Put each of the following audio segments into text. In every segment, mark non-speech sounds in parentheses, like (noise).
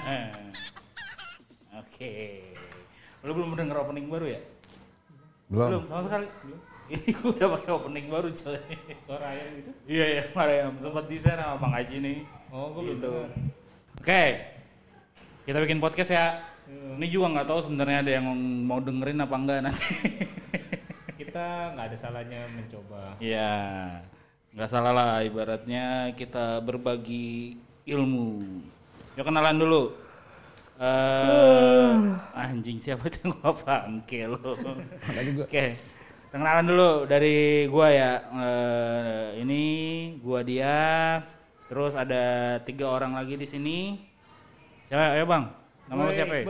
(laughs) Oke. Lu belum denger opening baru ya? Belum. sama sekali. Belum. (laughs) Ini gua udah pakai opening baru coy. Suara ayam gitu. Iya ya, ayam sempat desain sama Bang Haji nih. Oh, belum gitu. Oke. Kita bikin podcast ya. Ini juga nggak tahu sebenarnya ada yang mau dengerin apa enggak nanti. (laughs) Kita nggak ada salahnya mencoba. Iya. Nggak salah lah ibaratnya kita berbagi ilmu. Yuk kenalan dulu. Eh anjing siapa tuh gua panggil lo. Oke. Kita kenalan dulu dari gua ya. Eh, ini gua Dias. Terus ada tiga orang lagi di sini. Siapa ya bang? Nama lu Gue siapa ya?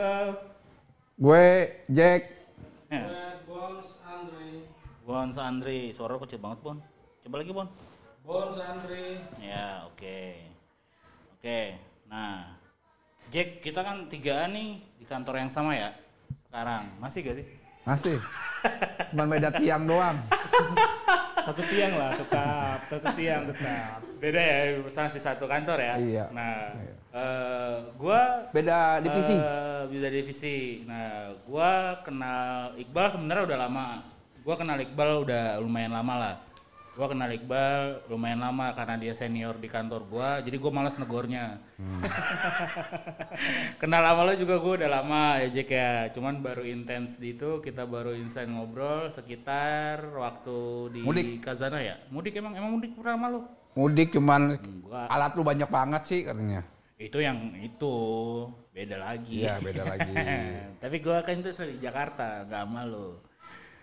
Gue Jack. Ya. Bons Andre. Bon Andri. Suara lu kecil banget Bon. Coba lagi Bon. Bons Andre. Ya oke. Oke. Nah. Jack kita kan tigaan nih di kantor yang sama ya. Sekarang. Masih gak sih? Masih. Cuman beda tiang doang. (laughs) Satu tiang lah tetap, satu tiang tetap. Beda ya, masih satu kantor ya. Iya. Nah, Iya. eh, gua Beda divisi. eh, beda divisi. Nah, gua kenal Iqbal sebenarnya udah lama. Gua kenal Iqbal udah lumayan lama lah. Gua kenal Iqbal lumayan lama karena dia senior di kantor gua, jadi gua malas negornya. Hmm. (laughs) kenal sama lo juga gua udah lama ya Jack ya. Cuman baru intens di itu kita baru instan ngobrol sekitar waktu di Mudik. Kazana ya. Mudik emang emang mudik pertama lo? Mudik cuman Enggak. alat lu banyak banget sih katanya. Itu yang itu beda lagi. Iya, beda lagi. (laughs) Tapi gua kan itu di Jakarta, gak sama lo.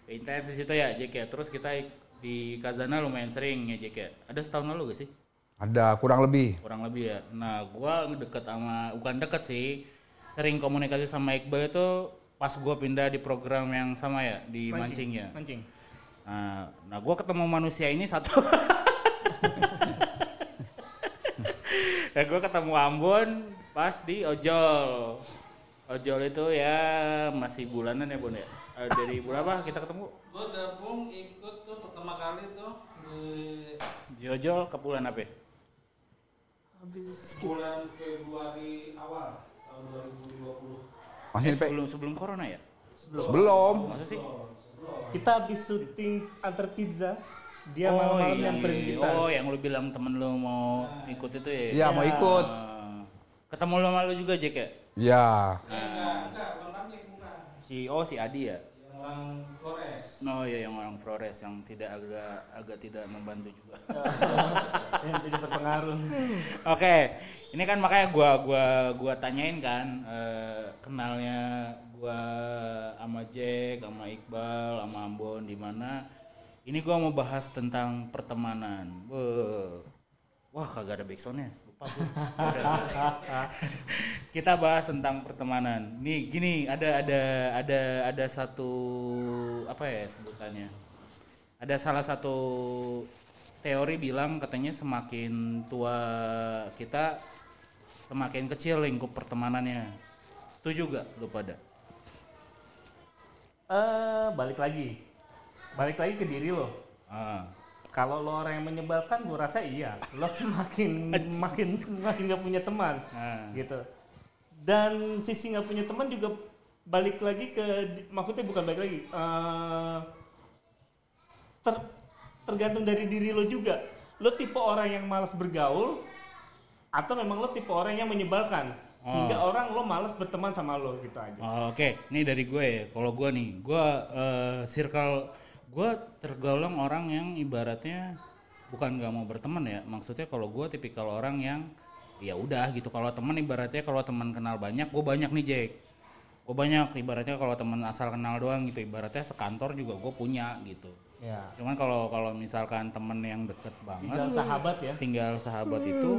Intens di situ ya, Jack ya. Terus kita di Kazana lumayan sering ya, Jack ya. Ada setahun lalu gak sih? Ada kurang lebih. Kurang lebih ya. Nah, gua deket sama, bukan deket sih, sering komunikasi sama Iqbal itu pas gua pindah di program yang sama ya, di Mancing, ya. Mancing. Nah, nah gue ketemu manusia ini satu. (laughs) nah, gue ketemu Ambon pas di ojol. Ojol itu ya masih bulanan ya Bon ya. Eh, dari berapa kita ketemu? Gue gabung ikut tuh pertama kali tuh di Di ojol ke bulan apa? ya? bulan Februari awal tahun 2020 Masih Eh, sebelum sebelum corona ya? Sebelum. Masa sih? Kita habis syuting antar pizza. Dia oh, malam-malam iya. nyamperin kita. Oh, yang lu bilang temen lu mau ikut itu ya? Iya, mau ikut. Ah. ketemu lu sama lu juga Jack ya? Ya. eh enggak enggak bukan Si oh si Adi ya? yang orang Oh iya yang orang Flores yang tidak agak agak tidak membantu juga. (laughs) yang jadi berpengaruh. Oke, ini kan makanya gua gua gua tanyain kan eh, kenalnya gua sama Jack, sama Iqbal, sama Ambon di mana. Ini gua mau bahas tentang pertemanan. Wah, kagak ada backsoundnya. (laughs) Kita bahas tentang pertemanan. Nih gini, ada ada ada ada satu apa ya sebutannya? Ada salah satu teori bilang katanya semakin tua kita semakin kecil lingkup pertemanannya. Setuju gak lu pada? Eh, balik lagi. Balik lagi ke diri lo. Ah. Kalau lo orang yang menyebalkan, gue rasa iya. Lo (laughs) semakin makin makin nggak punya teman, Ah. gitu. Dan sisi nggak punya teman juga balik lagi ke, maksudnya bukan balik lagi. eh, ter- tergantung dari diri lo juga. Lo tipe orang yang malas bergaul, atau memang lo tipe orang yang menyebalkan, hingga orang lo malas berteman sama lo gitu aja. Oh, Oke, ini dari gue ya. Kalau gue nih, gue eh, circle gue tergolong orang yang ibaratnya bukan nggak mau berteman ya. Maksudnya kalau gue tipikal orang yang ya udah gitu. Kalau teman ibaratnya kalau teman kenal banyak, gue banyak nih Jack. Gue banyak ibaratnya kalau teman asal kenal doang gitu. Ibaratnya sekantor juga gue punya gitu. Ya. Cuman kalau kalau misalkan temen yang deket banget, Tinggal sahabat ya. tinggal sahabat itu,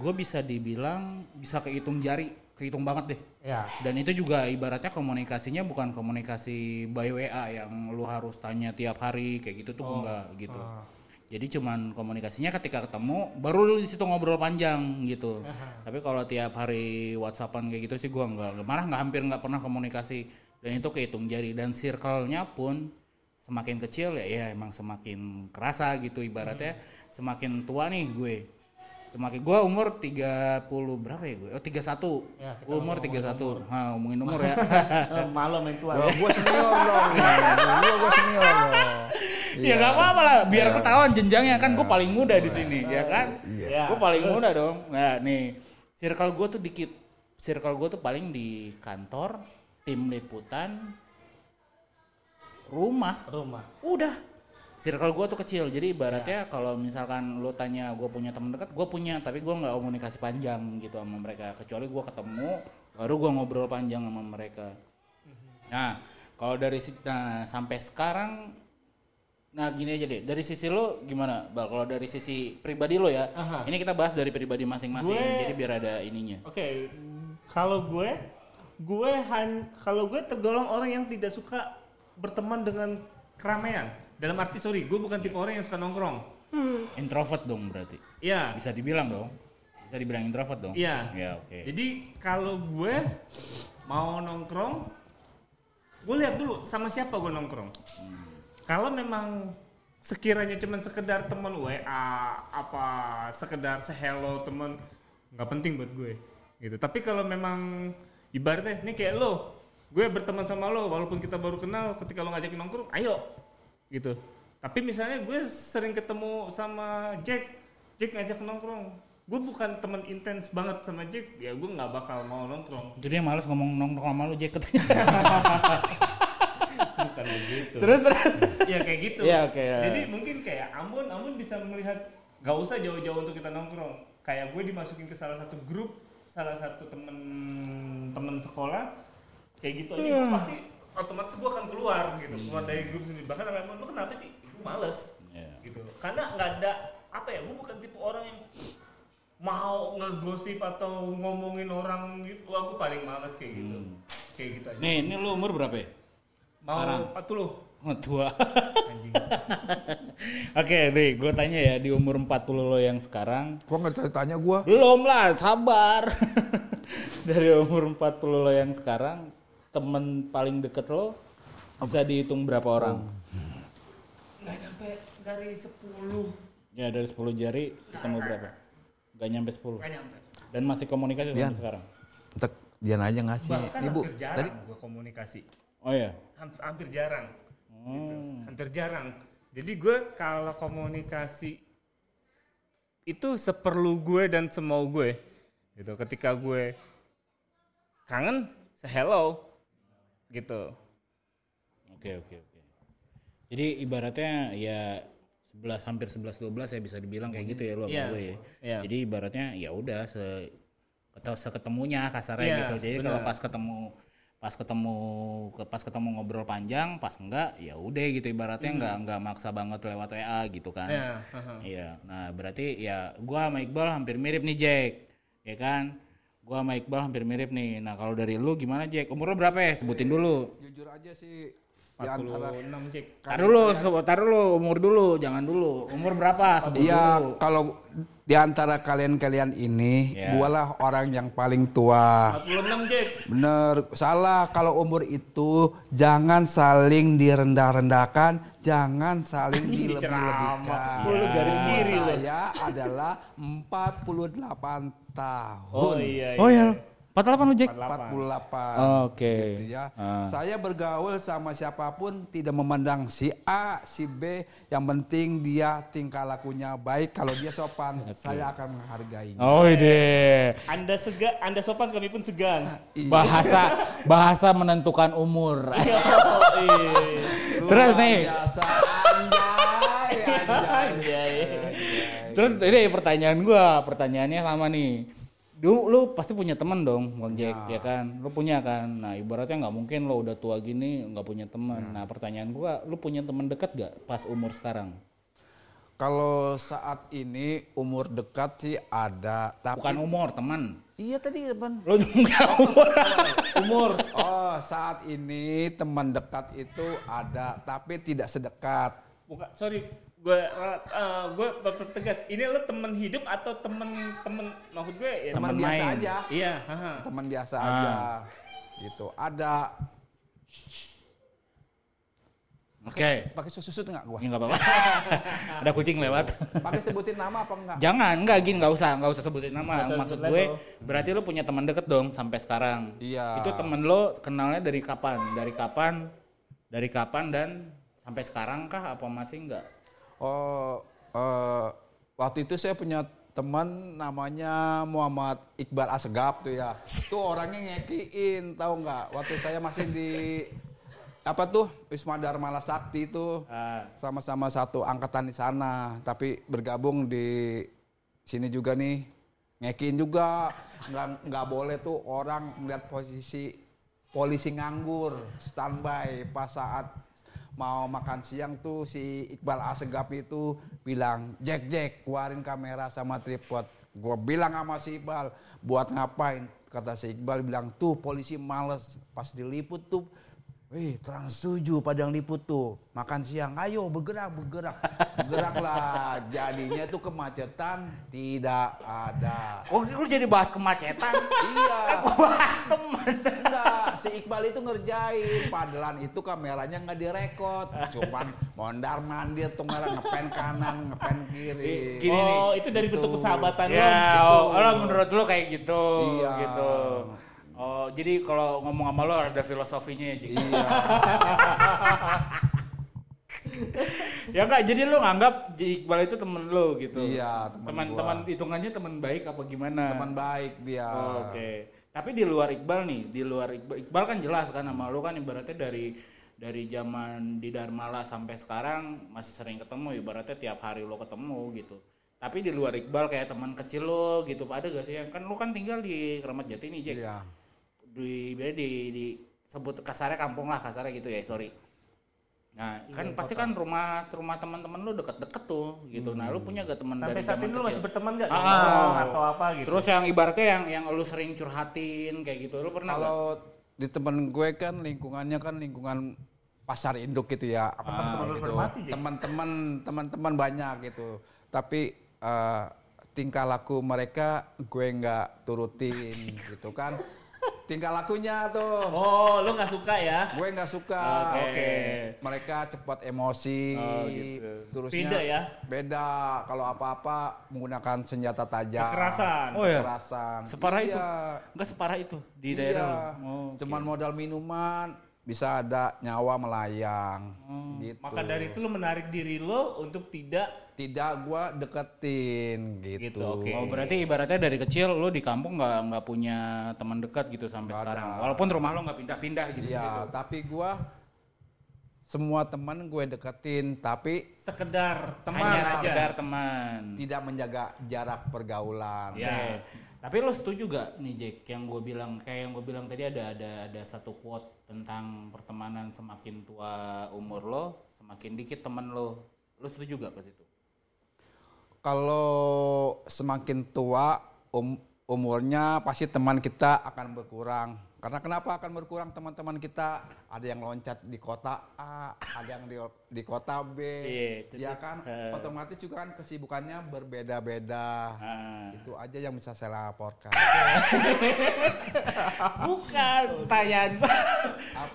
gue bisa dibilang bisa kehitung jari, kehitung banget deh. Ya. Dan itu juga ibaratnya komunikasinya bukan komunikasi by WA yang lu harus tanya tiap hari kayak gitu tuh gua enggak gitu. Jadi cuman komunikasinya ketika ketemu baru lu di situ ngobrol panjang gitu. Tapi kalau tiap hari WhatsAppan kayak gitu sih gua enggak, malah nggak hampir nggak pernah komunikasi dan itu kehitung jari dan circle-nya pun semakin kecil ya ya emang semakin kerasa gitu ibaratnya semakin tua nih gue Semakin gua umur 30 berapa ya gue? Oh 31. Ya, Gua umur 31. Ha, ngomongin umur ya. (laughs) Malu main tua. Loh, gua senior dong. (laughs) Gua gua senior dong. ya nggak apa-apa lah, biar ketahuan jenjangnya kan gue paling muda di sini, ya kan? Iya. Ya, gue paling terus? muda dong. Nah nih, circle gue tuh dikit. Circle gue tuh paling di kantor, tim liputan, rumah. Rumah. Udah. Circle gue tuh kecil, jadi ibaratnya kalau misalkan lo tanya gue punya teman dekat, gue punya, tapi gue nggak komunikasi panjang gitu sama mereka. Kecuali gue ketemu, baru gue ngobrol panjang sama mereka. Nah, kalau dari nah, sampai sekarang, nah gini aja deh, dari sisi lo gimana, Bal? Kalau dari sisi pribadi lo ya, Aha. ini kita bahas dari pribadi masing-masing, Gue- jadi biar ada ininya. Oke, kalau gue, gue han, kalau gue tergolong orang yang tidak suka berteman dengan keramaian. Dalam arti sorry, gue bukan tipe orang yang suka nongkrong. Introvert dong berarti, Iya. bisa dibilang dong, bisa dibilang introvert dong. Iya. Ya oke. Jadi kalau gue mau nongkrong, gue lihat dulu sama siapa gue nongkrong. Kalau memang sekiranya cuman sekedar teman WA apa sekedar sehello teman nggak penting buat gue gitu. Tapi kalau memang ibaratnya ini kayak lo, gue berteman sama lo walaupun kita baru kenal ketika lo ngajakin nongkrong, ayo gitu. Tapi misalnya gue sering ketemu sama Jack, Jack ngajak nongkrong, gue bukan teman intens banget sama Jack, ya gue nggak bakal mau nongkrong. Jadi dia males ngomong nongkrong sama lu Jack katanya. (laughs) Bukan begitu. terus terus. ya kayak gitu. Iya, oke, ya. Jadi mungkin kayak Ambon, Ambon bisa melihat gak usah jauh-jauh untuk kita nongkrong. Kayak gue dimasukin ke salah satu grup, salah satu temen temen sekolah, kayak gitu aja gue pasti otomatis gue akan keluar gitu, keluar dari grup sendiri. Bahkan sama Ambon, lo kenapa sih? Gue males Iya. gitu. Karena nggak ada apa ya, gue bukan tipe orang yang mau ngegosip atau ngomongin orang gitu, wah gue paling males kayak gitu. Kayak gitu aja. Nih, ini lu umur berapa ya? Mau sekarang. 40 Oh, tua. anjing. (laughs) Oke, nih gue tanya ya di umur 40 lo yang sekarang. Gua nggak tanya gua. Belum lah, sabar. (laughs) Dari umur 40 lo yang sekarang, temen paling deket lo bisa dihitung berapa orang? nggak nyampe dari 10 Ya dari 10 jari ketemu berapa? Gak nyampe 10. nggak nyampe Dan masih komunikasi sampai sekarang. Tek, dia aja ngasih. bahkan Ibu, hampir jarang tadi gua komunikasi Oh ya. hampir, hampir jarang gitu. Hmm. hampir jarang jadi gue kalau komunikasi itu seperlu gue dan semau gue gitu ketika gue kangen se hello gitu Oke oke oke. Jadi ibaratnya ya 11 hampir 11 12 ya bisa dibilang kayak gitu ya sama Iya, gue ya. iya. Jadi ibaratnya ya udah se ketemu seketemunya kasarnya Iya, gitu. Jadi kalau pas ketemu pas ketemu ke- pas ketemu ngobrol panjang, pas enggak ya udah gitu ibaratnya enggak enggak maksa banget lewat WA gitu kan. Hmm. Iya, haha. Iya. Nah, berarti ya gua sama Iqbal hampir mirip nih, Jack. Ya kan? Gua sama Iqbal hampir mirip nih. Nah, kalau dari lu gimana, Jack? Umur lu berapa ya? Sebutin dulu. jujur aja sih di antara 46 cek Tar dulu, se- tar dulu, umur dulu, jangan dulu. Umur berapa? Sebut Iya, dulu. kalau di antara kalian-kalian ini, Ya. gualah orang yang paling tua. 46 cek Bener, salah kalau umur itu jangan saling direndah-rendahkan, jangan saling dilebih-lebihkan. Lu garis kiri lu. Saya adalah 48 tahun. oh iya iya Oh iya, 48 lu, Jack? 48. Oke. Gitu ya. Ah. Saya bergaul sama siapa pun tidak memandang si A, si B, yang penting dia tingkah lakunya baik. Kalau dia sopan, (laughs) saya akan menghargainya. Oh ide. anda segan anda sopan kami pun segan Iya. Bahasa (laughs) bahasa menentukan umur. (laughs) iya Terus nih. biasa, anjay, anjay. Anjay. Terus ini pertanyaan gua, pertanyaannya sama nih. Lu, lu pasti punya teman dong, Bang Jack, ya kan? Lu punya kan? Nah, ibaratnya nggak mungkin lo udah tua gini nggak punya teman. Nah, pertanyaan gua, lu punya teman dekat gak pas umur sekarang? Kalau saat ini umur dekat sih ada, tapi Bukan umur, teman. iya tadi teman. Lu juga (laughs) umur. umur Oh, saat ini teman dekat itu ada, tapi tidak sedekat. bukan sorry gue uh, gue bertegas ini lo temen hidup atau temen temen maksud gue ya Teman Teman biasa main. aja. iya teman biasa Ah. aja gitu ada Oke. Pakai susu susu nggak gua? Ya nggak apa-apa. (laughs) Ada kucing lewat. Pakai sebutin nama apa enggak? Jangan, enggak gini, nggak usah, nggak usah sebutin nama. Usah Maksud gue, berarti lu punya teman deket dong sampai sekarang. Iya. Itu temen lo kenalnya dari kapan? Dari kapan? Dari kapan dan sampai sekarang kah? Apa masih enggak? Oh, eh, waktu itu saya punya teman namanya Muhammad Iqbal Asgab tuh ya. Tuh orangnya ngekiin, tahu nggak? Waktu saya masih di apa tuh? Wisma Dharma Sakti itu Ah, sama-sama satu angkatan di sana, tapi bergabung di sini juga nih. Ngekiin juga. Nggak nggak boleh tuh orang melihat posisi polisi nganggur standby pas saat mau makan siang tuh si Iqbal Asegap itu bilang Jack Jack keluarin kamera sama tripod gue bilang sama si Iqbal buat ngapain kata si Iqbal bilang tuh polisi males pas diliput tuh Wih, trans tujuh padang liput tuh makan siang. Ayo bergerak, bergerak, (laughs) bergeraklah. Jadinya tuh kemacetan tidak ada. Oh, lu jadi bahas kemacetan? Iya. Gua bahas temen. Enggak, si Iqbal itu ngerjain. Padahal itu kameranya nggak direkod. Cuman mondar mandir tuh merah ngepen kanan, ngepen kiri. Gini nih. oh, itu dari bentuk Gitu. persahabatan lo. Ya, gitu. oh, oh, menurut lu kayak gitu, Iya. gitu. Oh, jadi kalau ngomong sama lo ada filosofinya ya, Jik? Iya. (laughs) ya enggak, jadi lu nganggap Iqbal itu temen lu gitu. Iya, temen Teman-teman gua. hitungannya teman baik apa gimana? Teman baik dia. Oh, Oke. Tapi di luar Iqbal nih, di luar Iqbal, Iqbal kan jelas kan sama lu kan ibaratnya dari dari zaman di Darmala sampai sekarang masih sering ketemu ibaratnya tiap hari lo ketemu gitu. Tapi di luar Iqbal kayak teman kecil lo gitu, ada gak sih yang kan lu kan tinggal di Keramat Jati nih, Jack. Iya. Di di, di, di sebut kasarnya kampung lah kasarnya gitu ya, sorry. Nah, kan pasti kan rumah rumah teman-teman lu deket-deket tuh gitu. Nah, lu punya gak teman Sampai dari saat ini lu masih berteman nggak? Ah. Nongkrong atau apa gitu? Terus yang ibaratnya yang yang lu sering curhatin kayak gitu, lu pernah? Kalau di temen gue kan lingkungannya kan lingkungan pasar induk gitu ya. Apa teman-teman lu gitu. Teman-teman teman-teman banyak gitu. Tapi eh, tingkah laku mereka gue nggak turutin gitu kan. (laughs) Tingkah lakunya tuh Oh, lu nggak suka ya? gue nggak suka. Oke. Mereka cepat emosi. Oh, gitu. Terusnya Beda ya? Beda. Kalau apa-apa menggunakan senjata tajam. Kekerasan. Oh ya? Kekerasan. Separah itu? Iya. Enggak separah itu di Iya. daerah lu. Oh, oke. Cuman modal minuman bisa ada nyawa melayang. gitu. Maka dari itu lu menarik diri lo untuk tidak tidak gua deketin gitu. Gitu, oke. Oh, berarti ibaratnya dari kecil lu di kampung nggak nggak punya teman dekat gitu sampai Nggak sekarang. ada. Walaupun rumah lu nggak pindah-pindah gitu di situ. Iya, tapi gua semua teman gue deketin tapi sekedar teman Hanya aja. sekedar teman. tidak menjaga jarak pergaulan. Ya. Tapi lu setuju gak nih Jack yang gue bilang kayak yang gue bilang tadi ada ada ada satu quote tentang pertemanan semakin tua umur lo semakin dikit teman lo. Lu setuju gak ke situ? Kalau semakin tua um- umurnya pasti teman kita akan berkurang. Karena kenapa akan berkurang teman-teman kita? Ada yang loncat di kota A, ada yang di, di kota B. Iya, ya kan eh. otomatis juga kan kesibukannya berbeda-beda. Ah. Itu aja yang bisa saya laporkan. (laughs) Bukan pertanyaan.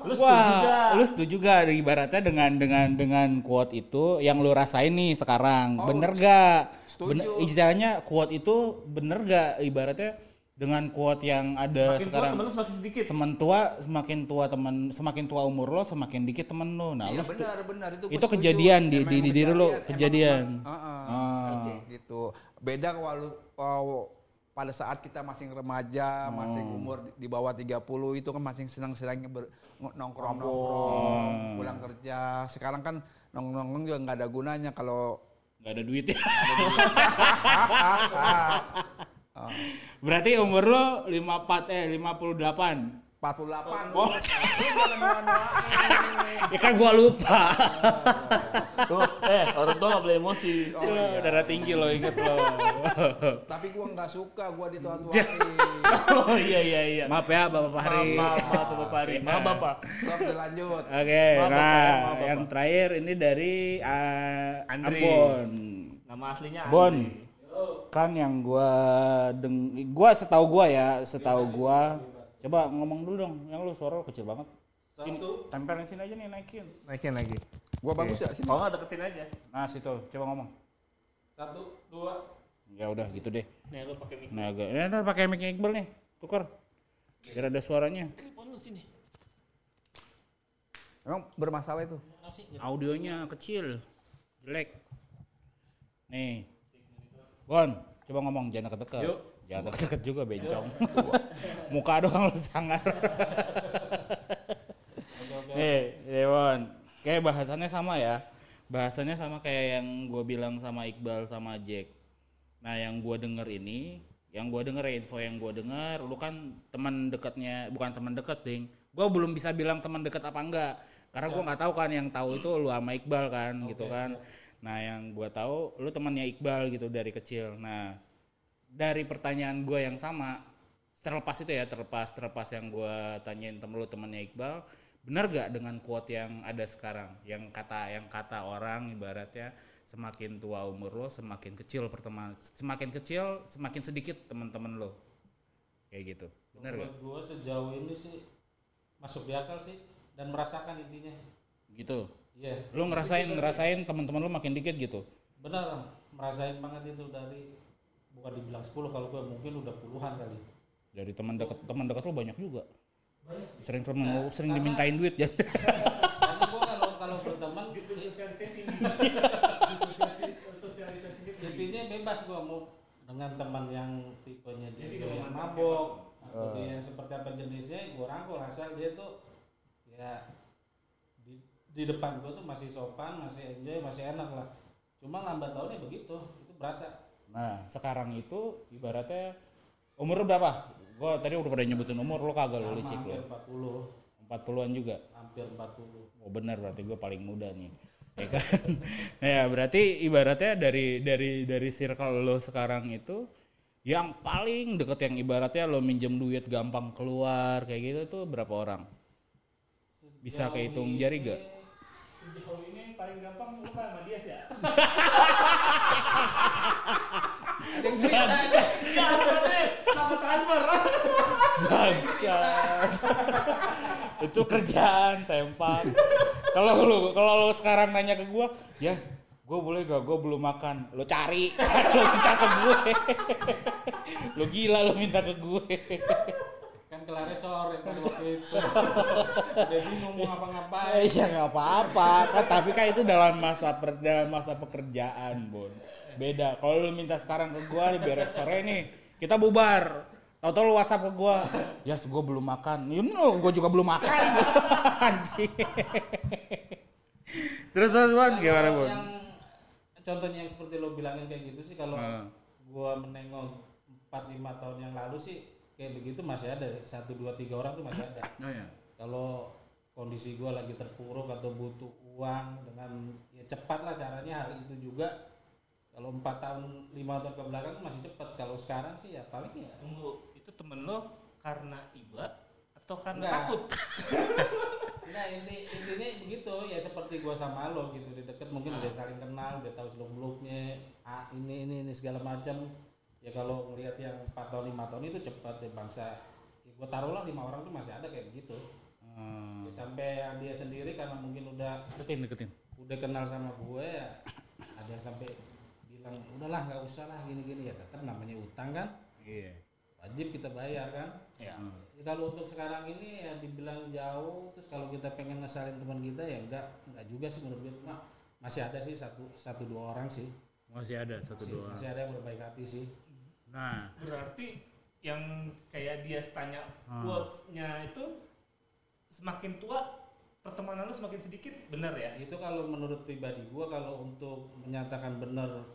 Lu Wah, setuju? Lu setuju gak ibaratnya dengan dengan dengan quote itu yang lu rasain nih sekarang? Oh, bener gak? setuju. Bener, istilahnya quote itu bener gak ibaratnya dengan quote yang ada Makin tua sekarang? temen lu semakin sedikit. Teman tua semakin tua teman semakin tua umur lo semakin dikit temen lo. Nah, Iya lu benar benar itu. itu kejadian di- di- di diri lu, Emang kejadian. Heeh. Ah. gitu. Beda kalau oh, pada saat kita masih remaja, masih Oh. umur di bawah 30 itu kan masih senang-senangnya Oh. nongkrong-nongkrong, pulang kerja. Sekarang kan nongkrong juga nggak ada gunanya kalau nggak ada duit ya. (laughs) (laughs) Berarti umur lo 54 eh 58. 48. Oh. (laughs) Ya kan gua lupa. Tuh, eh orang tua gak boleh emosi. Oh, Lo iya. darah tinggi lo inget lo. Tapi gua nggak suka gua ditua-tuain. Oh iya iya iya. Maaf ya Bapak Fahri. Maaf, maaf, maaf, Bapak Hari. Maaf, Bapak. Sok dilanjut. Oke, Maaf, Bapak, nah maaf, Bapak. yang terakhir ini dari uh, Andri. Ambon. Nama aslinya Bon. Kan yang gua deng gua setahu gua ya, setahu gua coba ngomong dulu dong, yang lu suara lu kecil banget. Sini, tempelin sini aja nih naikin. Naikin lagi. Gua bagus ya sini. Kalau nggak deketin aja. Nah situ, coba ngomong. Satu, dua. Ya udah gitu deh. Nih lu pakai mic. Nah agak, ini ntar pakai mic Iqbal nih, tukar. Biar ada suaranya. Telepon lu sini. Emang bermasalah itu. Audionya kecil, jelek. Nih, Bon, coba ngomong jangan deket-deket. Yuk. Jangan deket-deket juga bencong. (laughs) Muka doang lu sangar. Nih, nih Bon. Kayak bahasannya sama ya. Bahasannya sama kayak yang gue bilang sama Iqbal sama Jack. Nah, yang gue denger ini, yang gue denger ya, info yang gue denger, lu kan teman dekatnya, bukan teman deket, ding. Gue belum bisa bilang teman dekat apa enggak, karena gue nggak tahu kan yang tahu itu lu sama Iqbal kan, gitu kan. Nah, yang gue tahu, lu temannya Iqbal gitu dari kecil. Nah, dari pertanyaan gue yang sama, terlepas itu ya, terlepas terlepas yang gue tanyain temen lu temannya Iqbal, benar gak dengan quote yang ada sekarang, yang kata yang kata orang ibaratnya semakin tua umur lo semakin kecil pertemanan semakin kecil semakin sedikit teman-teman lo kayak gitu. Benar gak gue sejauh ini sih masuk di akal sih dan merasakan intinya. gitu Iya. lo ngerasain ngerasain teman-teman lo makin dikit gitu? Benar, merasain banget itu dari bukan dibilang 10 kalau gue mungkin udah puluhan kali. dari teman dekat teman dekat lo banyak juga. Sering temen Nah, sering karena- dimintain duit ya. (laughs) Karena gue kalau kalau berteman intinya bebas gue mau dengan teman yang tipenya dia Jadi yang mabok atau dia yang seperti apa jenisnya gue rangkul asal dia tuh ya di, depan gue tuh masih sopan masih enjoy masih enak lah cuma lambat tahunnya begitu itu berasa nah sekarang itu ibaratnya umur berapa gua tadi udah pada nyebutin umur lo kagak lo sama licik lo 40 40-an juga hampir 40 Oh benar berarti gue paling muda nih. ya kan? (laughs) Ya berarti ibaratnya dari dari dari circle lo sekarang itu yang paling deket yang ibaratnya lo minjem duit gampang keluar kayak gitu tuh berapa orang? Bisa kehitung jari gak? Paling gampang lu kan sama dia sih ya. (laughs) yang cerita Iya, ada deh. Sama transfer. Bangsat. itu kerjaan sempak. Kalau lu kalau lu sekarang nanya ke gua, "Yas, gue boleh gak? Gue belum makan." Lo cari, (laughs) lo minta ke gue. lo gila lo minta ke gue. Kelarnya sore waktu itu udah bingung mau ngapa-ngapain Eh, ya nggak apa-apa kan tapi kan itu dalam masa per- dalam masa pekerjaan bon beda kalau lu minta sekarang ke gua nih beres sore nih kita bubar Tahu-tahu lu WhatsApp ke gua, ya gua belum makan. Ya lo, gua juga belum makan. (laughs) Anjing. terus terus Bon, Kalau gimana Bon? yang contohnya yang seperti lo bilangin kayak gitu sih kalau Hmm. gua menengok 4 5 tahun yang lalu sih kayak begitu masih ada. Satu dua tiga orang tuh masih ada. Oh ya. kalau kondisi gua lagi terpuruk atau butuh uang dengan ya cepat lah caranya hari itu juga. Kalau empat tahun lima tahun ke belakang tuh masih cepat. Kalau sekarang sih ya paling ya. Tunggu, itu temen lo karena iba atau karena Enggak. takut? (laughs) Enggak, inti, intinya begitu. Ya seperti gua sama lo gitu di deket mungkin udah saling kenal udah tahu seluk beluknya ah, ini ini ini segala macam ya kalau ngelihat yang 4 tahun lima tahun itu cepat ya bangsa ya gua taruhlah lima orang tuh masih ada kayak begitu Hmm. ya, sampai dia sendiri karena mungkin udah Deketin, deketin. udah kenal sama gue ya ada yang sampai bilang udahlah nggak usah lah gini gini ya tetap namanya utang kan Iya. wajib kita bayar kan Ya. Ya, kalau untuk sekarang ini ya dibilang jauh terus kalau kita pengen ngesalin teman kita ya enggak enggak juga sih menurut gue cuma masih ada sih satu satu dua orang sih Masih ada satu masih, dua. masih ada yang berbaik hati sih Nah, Berarti yang kayak dia tanya Hmm. quotes-nya itu semakin tua pertemanan lu semakin sedikit, bener ya? itu kalau menurut pribadi gua kalau untuk menyatakan benar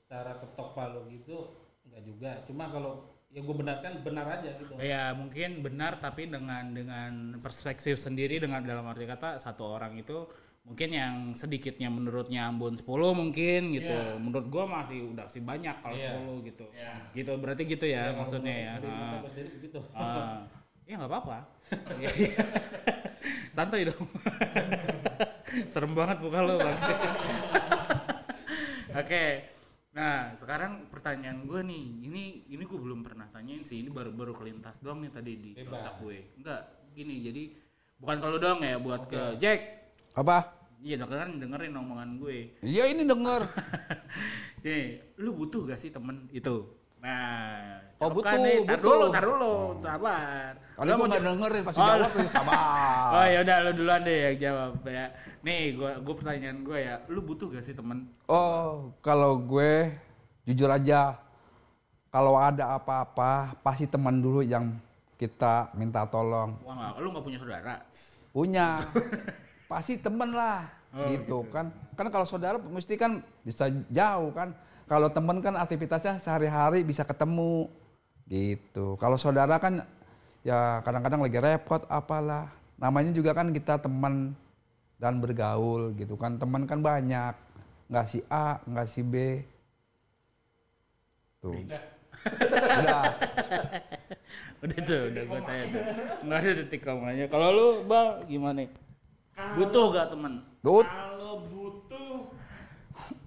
secara ketok palu gitu enggak juga cuma kalau ya gue benarkan benar aja gitu Ya mungkin benar tapi dengan dengan perspektif sendiri dengan dalam arti kata satu orang itu mungkin yang sedikitnya menurutnya Ambon 10 mungkin gitu. Iya. Menurut gua masih udah sih banyak kalau Iya. 10 gitu. Ya. Gitu berarti gitu ya, kalau maksudnya ya. dari mata Ah. gua sendiri begitu Ah. ya nggak apa-apa. (laughs) Iya. Santai dong. (laughs) Serem banget muka lo bang. (laughs) Oke. Nah, sekarang pertanyaan gue nih, ini ini gue belum pernah tanyain sih, ini baru-baru kelintas doang nih tadi di Bebas. otak gue. Enggak, gini, jadi bukan kalau doang ya buat ke Jack. Apa? Iya dokter kan dengerin omongan gue. Iya ini denger. (laughs) Nih, lu butuh gak sih temen itu? Nah, Oh, butuh, nih. Tar butuh. dulu, tar dulu, sabar. Kalau mau dengerin pasti Oh, jawab lu- (laughs) sabar. Oh ya udah lu duluan deh yang jawab ya. Nih, gua gua pertanyaan gue ya, lu butuh gak sih temen? Oh, kalau gue jujur aja, kalau ada apa-apa pasti teman dulu yang kita minta tolong. Wah, lu gak punya saudara? Punya, (laughs) pasti temen lah, Oh, gitu kan. Kan kalau saudara mesti kan bisa jauh kan. Kalau temen kan aktivitasnya sehari-hari bisa ketemu, gitu. Kalau saudara kan ya kadang-kadang lagi repot apalah. Namanya juga kan kita teman dan bergaul gitu kan. Teman kan banyak, nggak si A, nggak si B. Tuh. Udah. (laughs) Udah tuh, udah gua tanya tuh. Nggak ada titik komanya. Kalau lu, Bal, gimana? Butuh gak temen? Tuh. Kalau butuh,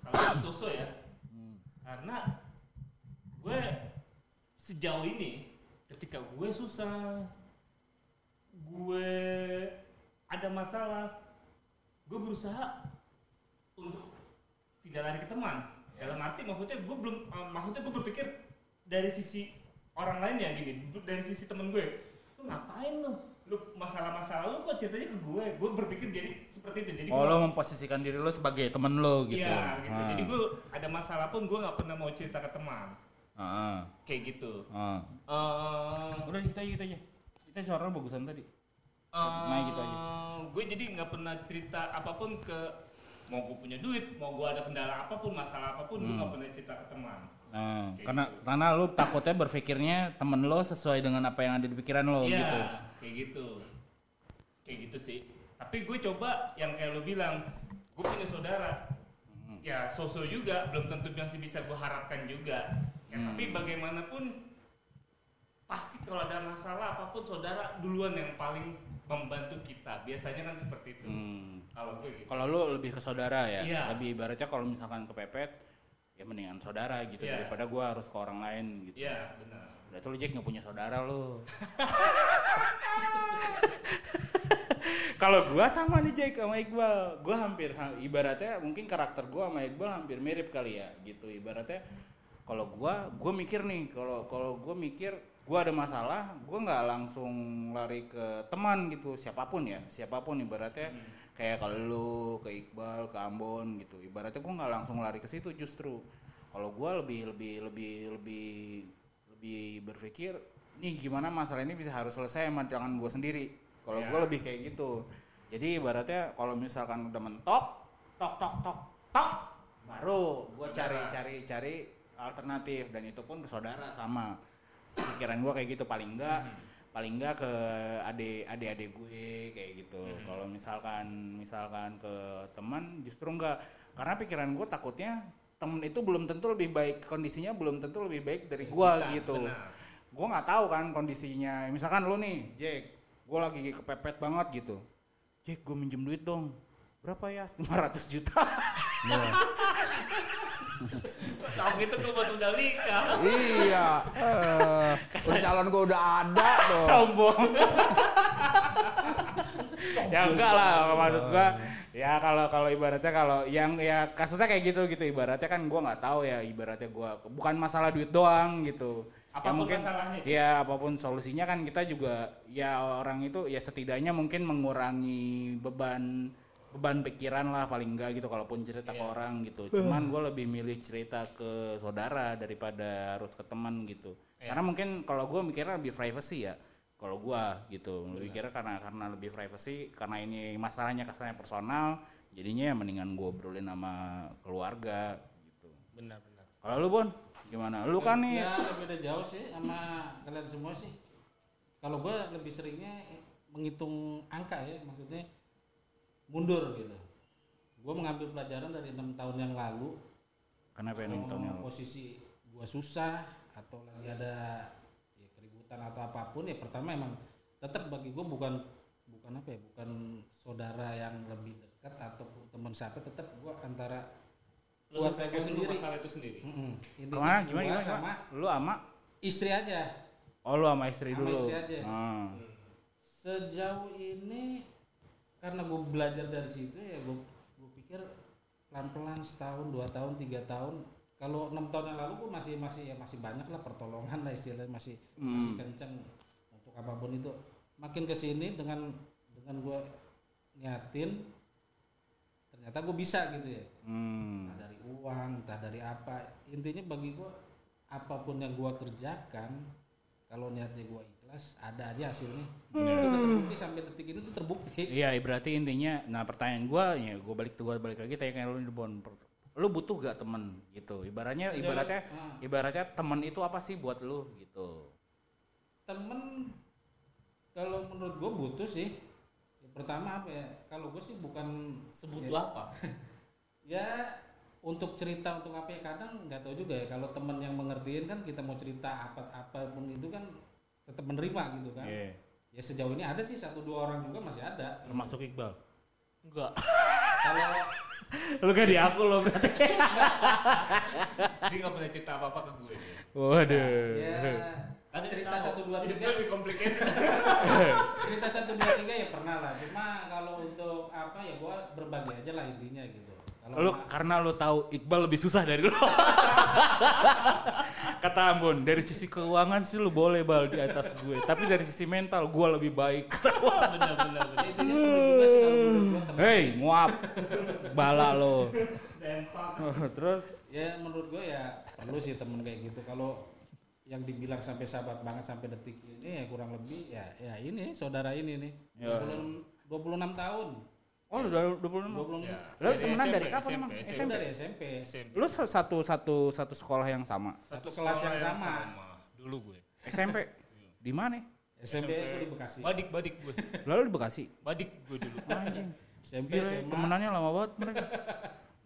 kalau susu ya, karena gue sejauh ini ketika gue susah, gue ada masalah, gue berusaha untuk tidak lari ke teman. Dalam arti maksudnya gue belum, eh, maksudnya gue berpikir dari sisi orang lain ya gini, dari sisi temen gue, lu ngapain lu? Lu masalah-masalah lu kok ceritanya ke gue? Gue berpikir jadi seperti itu. Jadi Oh, gua- lo memposisikan diri lo sebagai temen lo gitu. Iya, gitu. Ah. Jadi gue ada masalah pun gue nggak pernah mau cerita ke teman. Ah, ah, Kayak gitu. ah. Eh, Udah gitu aja gitu aja. Kita suara bagusan tadi. eh, Nah, gitu aja. Gue jadi nggak pernah cerita apa pun ke mau gue punya duit, mau gue ada kendala apa pun, masalah apa pun, gue Hmm. nggak pernah cerita ke teman. Nah, Kayak karena karena lu takutnya berpikirnya temen lo sesuai dengan apa yang ada di pikiran lo Iya, gitu. Kayak gitu. Kayak gitu sih. Tapi gue coba yang kayak lo bilang, gue punya saudara. Hmm. Ya, sosok juga belum tentu masih bisa gue harapkan juga. Ya, Hmm. tapi bagaimanapun pasti kalau ada masalah apa pun saudara duluan yang paling membantu kita. Biasanya kan seperti itu. Hmm. Kalau gue gitu. Kalau lu lebih ke saudara ya, Iya. lebih ibaratnya kalau misalkan kepepet ya mendingan saudara gitu Iya. daripada gua harus ke orang lain gitu. Iya, benar. Berarti lu Jack nggak punya saudara lu. (laughs) Kalau gua sama nih Jack sama Iqbal, gua hampir ha- ibaratnya mungkin karakter gua sama Iqbal hampir mirip kali ya gitu. Ibaratnya kalau gua gua mikir nih, kalau kalau gua mikir gua ada masalah, gua nggak langsung lari ke teman gitu, siapa pun ya, siapa pun ibaratnya kayak kalau lu ke Iqbal, ke Ambon gitu. Ibaratnya gua nggak langsung lari ke situ justru. Kalau gua lebih lebih lebih lebih lebih berpikir nih gimana masalah ini bisa harus selesai sama tangan gue sendiri? Kalau Ya. gue lebih kayak gitu. Jadi ibaratnya kalau misalkan udah mentok tok tok tok tok baru gue cari cari cari alternatif. Dan itu pun ke saudara sama. Pikiran gue kayak gitu. Paling enggak paling enggak ke adik adik adik gue kayak gitu. Kalau misalkan misalkan ke teman justru enggak karena pikiran gue takutnya temen itu belum tentu lebih baik kondisinya belum tentu lebih baik dari gua Kita, gitu benar. gue nggak tahu kan kondisinya misalkan lu nih Jack gue lagi kepepet banget gitu Jack gue minjem duit dong berapa ya 500 juta Tahu gitu gue buat udah nikah. Iya. Eh, udah calon gue udah ada (laughs) tuh. sombong (laughs) ya enggak lah maksud gua ya kalau kalau ibaratnya kalau yang ya kasusnya kayak gitu gitu. Ibaratnya kan gua nggak tahu ya ibaratnya gua bukan masalah duit doang gitu. Apa pun masalahnya. ya apa pun solusinya kan kita juga ya orang itu ya setidaknya mungkin mengurangi beban beban pikiran lah paling enggak gitu kalaupun cerita ke orang gitu. Cuman gue lebih milih cerita ke saudara daripada harus ke teman gitu. Karena mungkin kalau gue mikirnya lebih privacy ya kalau gua gitu lebih kira karena karena lebih privacy karena ini masalahnya kasarnya personal jadinya ya mendingan gua obrolin sama keluarga gitu Benar, benar. kalau lu Bon gimana lu kan nih Ya beda jauh sih sama kalian semua sih. Kalau gua lebih seringnya menghitung angka ya, maksudnya mundur gitu. Gua mengambil pelajaran dari enam tahun yang lalu. kenapa Kalau ini tahun yang lalu? posisi gua susah atau lagi ada keributan atau apa pun ya pertama emang tetap bagi gua bukan bukan apa ya bukan saudara yang lebih dekat ataupun teman siapa tetap gua antara Lu gua dulu sendiri. masalah itu sendiri. Intinya ke mana gua gimana gimana, sama gimana? lu ama istri aja oh lu sama istri Sama dulu istri aja. Ah. sejauh ini karena gue belajar dari situ ya gue pikir pelan-pelan setahun dua tahun tiga tahun kalau enam tahun yang lalu gue masih masih ya masih banyak lah pertolongan lah istilahnya masih masih kenceng. Untuk apa pun itu. Makin ke sini dengan dengan gue niatin ternyata gue bisa gitu ya. Hmm. entah dari uang entah dari apa. Intinya bagi gue apa pun yang gue kerjakan kalau niatnya gue ikhlas ada aja hasilnya. Itu udah terbukti sampai detik ini tuh terbukti. Iya, berarti intinya, nah pertanyaan gua ya gua balik gua balik lagi tanya kayak lu nih Bon. Lu butuh gak temen gitu? Ibaratnya, ibaratnya, Ah. ibaratnya temen itu apa sih buat lu gitu? temen kalau menurut gue butuh sih Ya, pertama apa ya kalau gue sih bukan Sebutu ya, apa? (laughs) ya untuk cerita untuk apa ya kadang nggak tahu juga ya kalau teman yang mengertiin kan kita mau cerita apa apa pun itu kan tetap menerima gitu kan Iya. ya sejauh ini ada sih satu dua orang juga masih ada Termasuk Iqbal. Enggak. (laughs) kalau Lu gak di aku lo berarti. Dia nggak pernah cerita apa-apa ke gue. Waduh. ya Kan cerita satu dua tiga gue lebih complicated. cerita satu dua tiga ya pernah lah cuma kalau untuk apa ya gua berbagi aja lah intinya gitu Lu karena lu tahu Iqbal lebih susah dari lu. (laughs) Kata Ambon, dari sisi keuangan sih lu boleh bal di atas gue, tapi dari sisi mental gua lebih baik. gua teman Hei, nguap. Bala lo. (laughs) Terus ya menurut gue ya perlu sih temen kayak gitu kalau yang dibilang sampai sahabat banget sampai detik ini ya kurang lebih ya ya ini saudara ini nih Ya. 26, 26 tahun Oh, lu udah 26. 26 Ya. Lalu temenan SMP, dari kapan SMP, emang? SMP. SMP dari SMP SMP. Lu sa- satu satu satu sekolah yang sama. satu kelas yang sekolah sama Dulu gue. SMP. Di mana? SMP gue di Bekasi Badik, badik gue. (laughs) Lalu di Bekasi. Badik gue dulu. Anjing. SMP Gila, SMA temenannya lama banget mereka.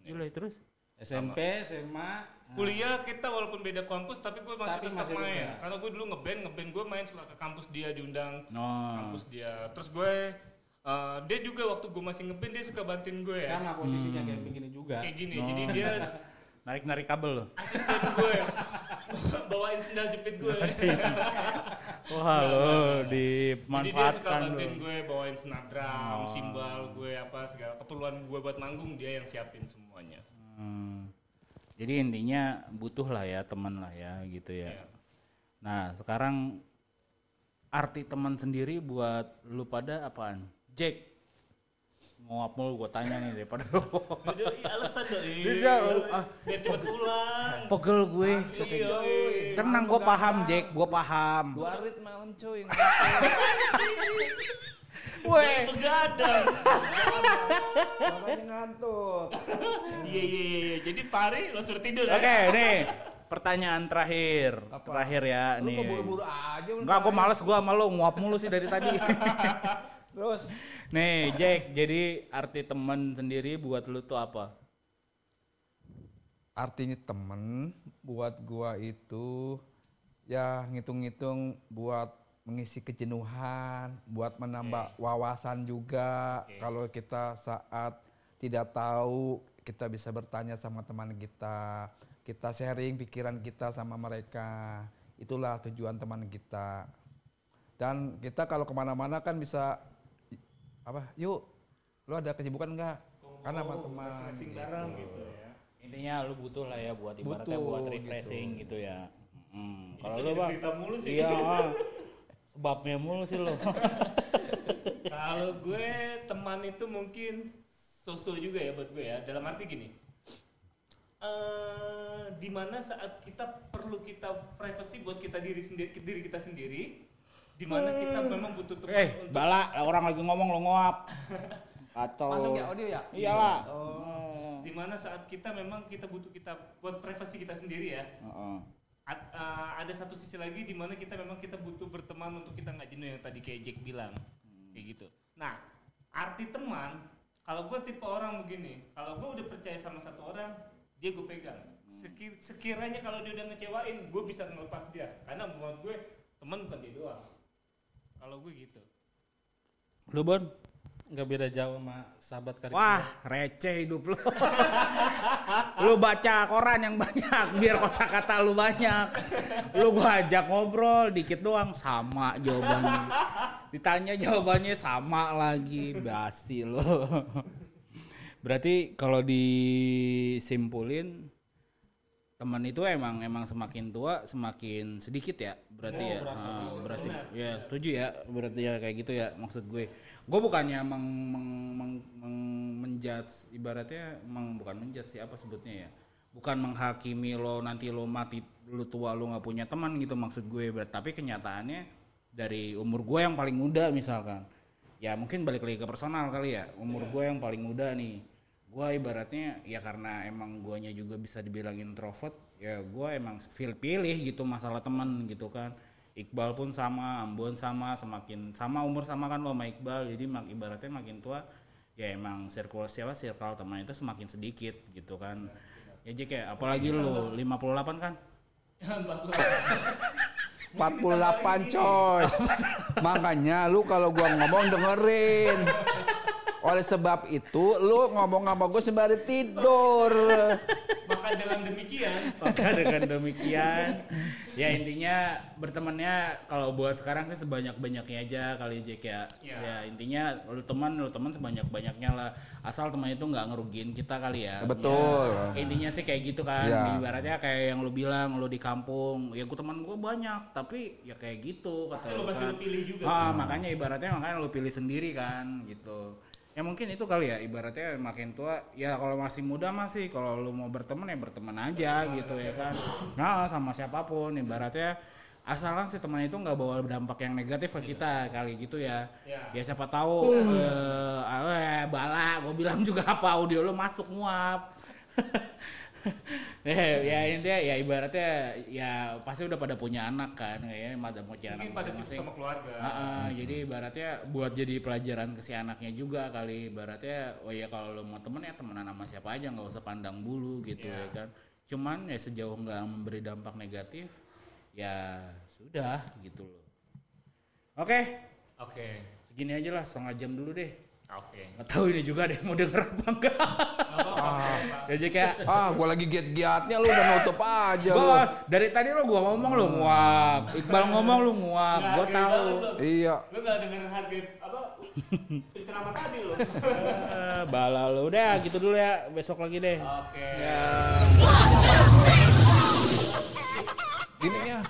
Gila, terus. SMP SMA nah, Kuliah kita walaupun beda kampus tapi gue masih Tapi tetap masih main. juga. Karena gue dulu ngeband, ngeband gue main suka ke kampus dia diundang No. kampus dia. Terus gue eh, dia juga waktu gue masih ngeband dia suka bantuin gue ya. sama posisinya kayak begini juga Kayak gini. Jadi dia (laughs) Narik-narik kabel loh. asisten gue. Bawain sendal jepit gue. Wah, lo Jadi dia suka dimanfaatkan bantuin lo. gue bawain snapdrum, Oh. simbal gue apa segala keperluan gue buat manggung dia yang siapin semuanya. Hmm. Jadi intinya butuh lah ya teman lah ya gitu ya. Iya. Nah sekarang arti teman sendiri buat lu pada apaan? Jack nguap mulu gue tanya nih daripada Udah, iya, alasan dong. Bisa, ah. Biar cepet pulang. pegel gue. Iya. Tenang gue paham Jack, gue paham. Dua rit malam cuy. (laughs) Weh. Begadang. Ngantuk. Iya iya iya. iya. Jadi pari lo suruh tidur Oke ya. nih pertanyaan terakhir, Apa? terakhir ya Lu nih. kok buru-buru aja lu. Enggak, gue males gue sama lo nguap mulu sih dari tadi. (laughs) Terus Nih Jack, jadi arti teman sendiri buat lu tuh apa? artinya temen buat gua itu ya ngitung-ngitung buat mengisi kejenuhan, buat menambah wawasan juga. Kalau kita saat tidak tahu, kita bisa bertanya sama teman kita. Kita sharing pikiran kita sama mereka. Itulah tujuan teman kita. Dan kita kalau ke mana-mana kan bisa apa? Yuk, lu ada kesibukan nggak? Karena sama teman. Refreshing gitu. bareng gitu ya. Intinya lu butuh lah ya buat ibaratnya Butuh, buat refreshing gitu, ya. Hmm. Kalau lu bang, mulu sih. iya (laughs) ah. sebabnya mulu sih lo. (laughs) Kalau gue teman itu mungkin sosok juga ya buat gue ya. Dalam arti gini. eh di mana saat kita perlu kita privacy buat kita diri sendiri diri kita sendiri di mana kita memang butuh teman eh, untuk bala orang lagi ngomong lo nguap. Atau Masuk ya audio ya? Iyalah. Oh. di mana saat kita memang kita butuh kita buat privasi kita sendiri ya Heeh. Ad- uh, ada satu sisi lagi di mana kita memang kita butuh berteman untuk kita nggak jenuh yang tadi kayak Jack bilang kayak gitu nah arti teman kalau gue tipe orang begini kalau gue udah percaya sama satu orang dia gue pegang Seki- sekiranya kalau dia udah ngecewain gue bisa ngelepas dia karena buat gue teman bukan dia doang kalau gue gitu Lu Bon? nggak beda jauh sama sahabat karib Wah, receh hidup lu. (laughs) lu baca koran yang banyak biar kosakata lu banyak. Lu gua ajak ngobrol dikit doang sama jawabannya. Ditanya jawabannya sama lagi, basi lu. (laughs) Berarti kalau disimpulin teman itu emang emang semakin tua semakin sedikit ya berarti ya. Ah, berarti ya setuju ya berarti ya kayak gitu ya maksud gue. Gue bukannya meng, meng, meng, meng- menjudge ibaratnya meng, bukan menjudge sih apa sebutnya ya? Bukan menghakimi lo nanti lo mati lu tua lo nggak punya teman gitu maksud gue. Ber- tapi kenyataannya dari umur gue yang paling muda misalkan. Ya mungkin balik lagi ke personal kali ya. Umur gue yang paling muda nih gue ibaratnya ya karena emang guanya juga bisa dibilang introvert ya gue emang feel pilih gitu masalah teman gitu kan. Iqbal pun sama Ambon sama semakin sama umur sama kan lo sama Iqbal. Jadi mak ibaratnya makin tua ya emang circle siapa? Circle teman itu semakin sedikit gitu kan. Ya Jack ya apalagi lo 58 kan? 48 coy. (laughs) Makanya lu kalau gua ngomong dengerin. Oleh sebab itu lu ngomong sama gue sembari tidur. Maka dengan demikian Maka dengan demikian ya intinya bertemannya kalau buat sekarang sih sebanyak-banyaknya aja kali Jack ya. Ya. Ya intinya lu teman lu teman sebanyak-banyaknya lah. Asal teman itu nggak ngerugiin kita kali ya. Betul. Ya, intinya sih kayak gitu kan. Ya. Ibaratnya kayak yang lu bilang lu di kampung, ya gua teman gua banyak, tapi ya kayak gitu kata Pasti lu pasti kan. lu pilih juga. Ah, makanya ibaratnya makanya lu pilih sendiri kan gitu. Ya mungkin itu kali ya ibaratnya makin tua ya kalau masih muda masih kalau lu mau berteman ya berteman aja gitu ya kan. Nah, sama siapa pun ibaratnya asalkan si teman itu nggak bawa dampak yang negatif ke kita kali gitu ya. Ya. Ya siapa tahu eh eh, bala gue bilang juga apa audio lu masuk nguap. (laughs) ya, (laughs) ya intinya ya ibaratnya ya pasti udah pada punya anak kan kayaknya pada punya anak mungkin pada sibuk sama keluarga. Ah, ah, jadi ibaratnya buat jadi pelajaran ke si anaknya juga kali ibaratnya oh ya kalau lo mau temen ya temenan sama siapa aja nggak usah pandang bulu gitu Iya. ya kan cuman ya sejauh nggak memberi dampak negatif ya sudah gitu loh oke Oke. segini aja lah setengah jam dulu deh Oke. Okay. Tahu ini juga deh mau denger apa enggak. (laughs) ya Jadi kayak ah gua lagi giat-giatnya lu udah nutup aja gua, lu. dari tadi lu gua ngomong lu nguap. Iqbal ngomong lu nguap. Gua tahu. Iya. Lu gak denger harga apa ceramah tadi lu. Eh, bala lu udah gitu dulu ya. Besok lagi deh. Oke. Okay. Ya. Gini ya.